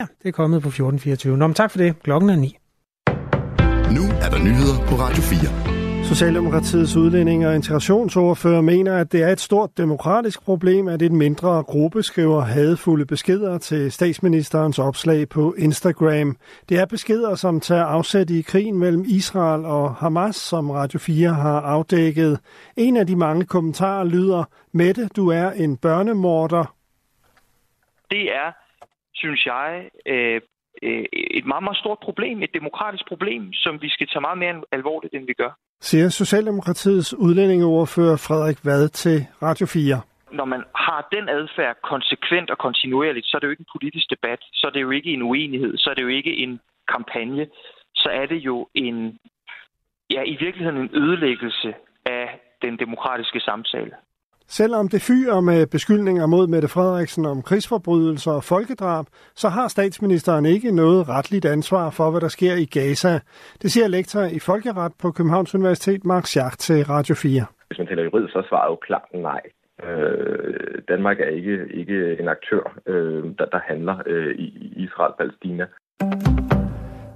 Ja, det er kommet på 14.24. Nå, men tak for det. Klokken er 9. Nu er der nyheder på Radio 4. Socialdemokratiets udlænding og integrationsordfører mener, at det er et stort demokratisk problem, at et mindre gruppe skriver hadfulde beskeder til statsministerens opslag på Instagram. Det er beskeder, som tager afsæt i krigen mellem Israel og Hamas, som Radio 4 har afdækket. En af de mange kommentarer lyder, Mette, du er en børnemorder. Det er, synes jeg, øh, øh, et meget, meget stort problem, et demokratisk problem, som vi skal tage meget mere alvorligt, end vi gør siger Socialdemokratiets udlændingeordfører Frederik Vad til Radio 4. Når man har den adfærd konsekvent og kontinuerligt, så er det jo ikke en politisk debat, så er det jo ikke en uenighed, så er det jo ikke en kampagne, så er det jo en, ja, i virkeligheden en ødelæggelse af den demokratiske samtale. Selvom det fyrer med beskyldninger mod Mette Frederiksen om krigsforbrydelser og folkedrab, så har statsministeren ikke noget retligt ansvar for, hvad der sker i Gaza. Det siger lektor i Folkeret på Københavns Universitet, Mark Schacht til Radio 4. Hvis man taler juridisk, så svarer jo klart nej. Øh, Danmark er ikke, ikke en aktør, øh, der, der handler øh, i Israel-Palæstina.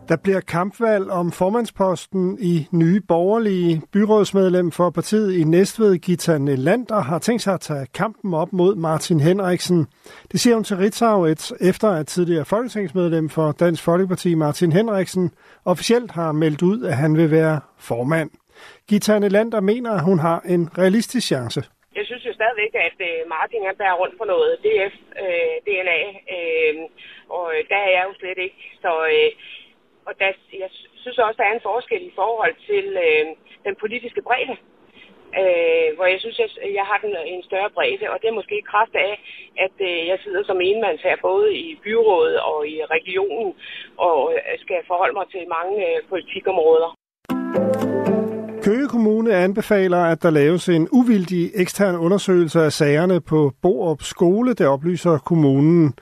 Der bliver kampvalg om formandsposten i nye borgerlige byrådsmedlem for partiet i Næstved, Gita Nelander, har tænkt sig at tage kampen op mod Martin Henriksen. Det siger hun til Ritzau, efter at tidligere folketingsmedlem for Dansk Folkeparti Martin Henriksen officielt har meldt ud, at han vil være formand. Gita Nelander mener, at hun har en realistisk chance. Jeg synes jo stadigvæk, at øh, Martin er bærer rundt på noget DF-DNA, øh, øh, og der er jeg jo slet ikke. Så øh, og der, jeg synes også, der er en forskel i forhold til øh, den politiske bredde. Øh, hvor jeg synes, jeg, jeg har den en større bredde, og det er måske i kraft af, at øh, jeg sidder som enmandsherre både i byrådet og i regionen, og øh, skal forholde mig til mange øh, politikområder. Køge Kommune anbefaler, at der laves en uvildig ekstern undersøgelse af sagerne på Borup Skole, der oplyser kommunen.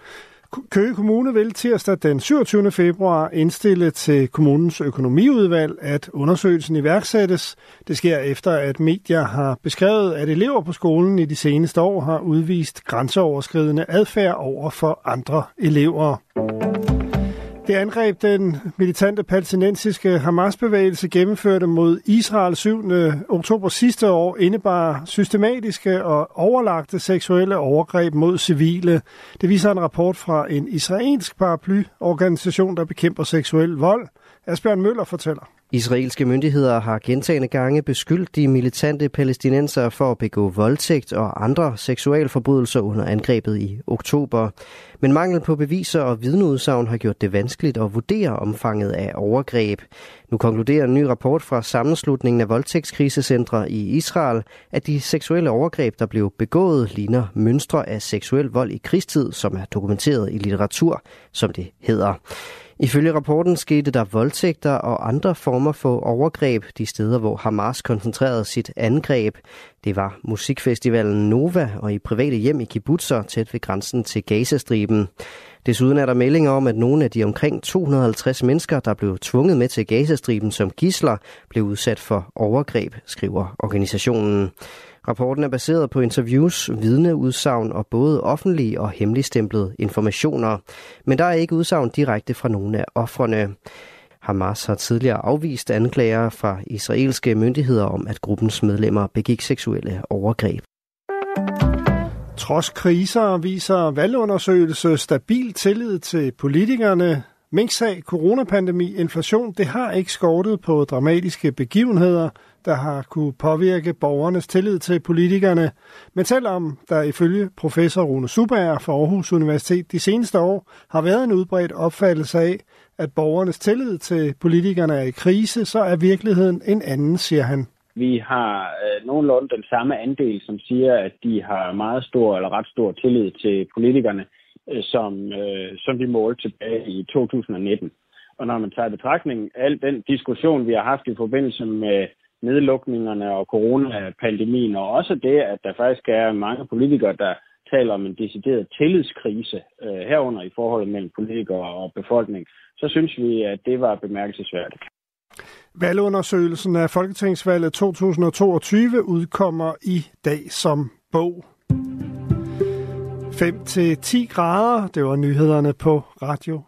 Køge Kommune vil tirsdag den 27. februar indstille til kommunens økonomiudvalg, at undersøgelsen iværksættes. Det sker efter, at medier har beskrevet, at elever på skolen i de seneste år har udvist grænseoverskridende adfærd over for andre elever. Det angreb den militante palæstinensiske Hamas-bevægelse gennemførte mod Israel 7. oktober sidste år indebar systematiske og overlagte seksuelle overgreb mod civile. Det viser en rapport fra en israelsk paraplyorganisation, der bekæmper seksuel vold. Asbjørn Møller fortæller. Israelske myndigheder har gentagende gange beskyldt de militante palæstinenser for at begå voldtægt og andre seksualforbrydelser under angrebet i oktober. Men mangel på beviser og vidneudsagn har gjort det vanskeligt at vurdere omfanget af overgreb. Nu konkluderer en ny rapport fra sammenslutningen af voldtægtskrisecentre i Israel, at de seksuelle overgreb, der blev begået, ligner mønstre af seksuel vold i krigstid, som er dokumenteret i litteratur, som det hedder. Ifølge rapporten skete der voldtægter og andre former for overgreb de steder, hvor Hamas koncentrerede sit angreb. Det var musikfestivalen Nova og i private hjem i kibbutzer tæt ved grænsen til Gazastriben. Desuden er der meldinger om, at nogle af de omkring 250 mennesker, der blev tvunget med til Gazastriben som gisler, blev udsat for overgreb, skriver organisationen. Rapporten er baseret på interviews, vidneudsagn og både offentlige og hemmeligstemplede informationer. Men der er ikke udsagn direkte fra nogle af offrene. Hamas har tidligere afvist anklager fra israelske myndigheder om, at gruppens medlemmer begik seksuelle overgreb. Trods kriser viser valgundersøgelse stabil tillid til politikerne. Minksag, coronapandemi, inflation, det har ikke skortet på dramatiske begivenheder – der har kunne påvirke borgernes tillid til politikerne. Men selvom der ifølge professor Rune Subager fra Aarhus Universitet de seneste år har været en udbredt opfattelse af, at borgernes tillid til politikerne er i krise, så er virkeligheden en anden, siger han. Vi har øh, nogenlunde den samme andel, som siger, at de har meget stor eller ret stor tillid til politikerne, Øh, som, øh, som vi målte tilbage i 2019. Og når man tager i betragtning al den diskussion, vi har haft i forbindelse med nedlukningerne og coronapandemien, og også det, at der faktisk er mange politikere, der taler om en decideret tillidskrise øh, herunder i forholdet mellem politikere og befolkning, så synes vi, at det var bemærkelsesværdigt. Valgundersøgelsen af Folketingsvalget 2022 udkommer i dag som bog. 5-10 grader. Det var nyhederne på Radio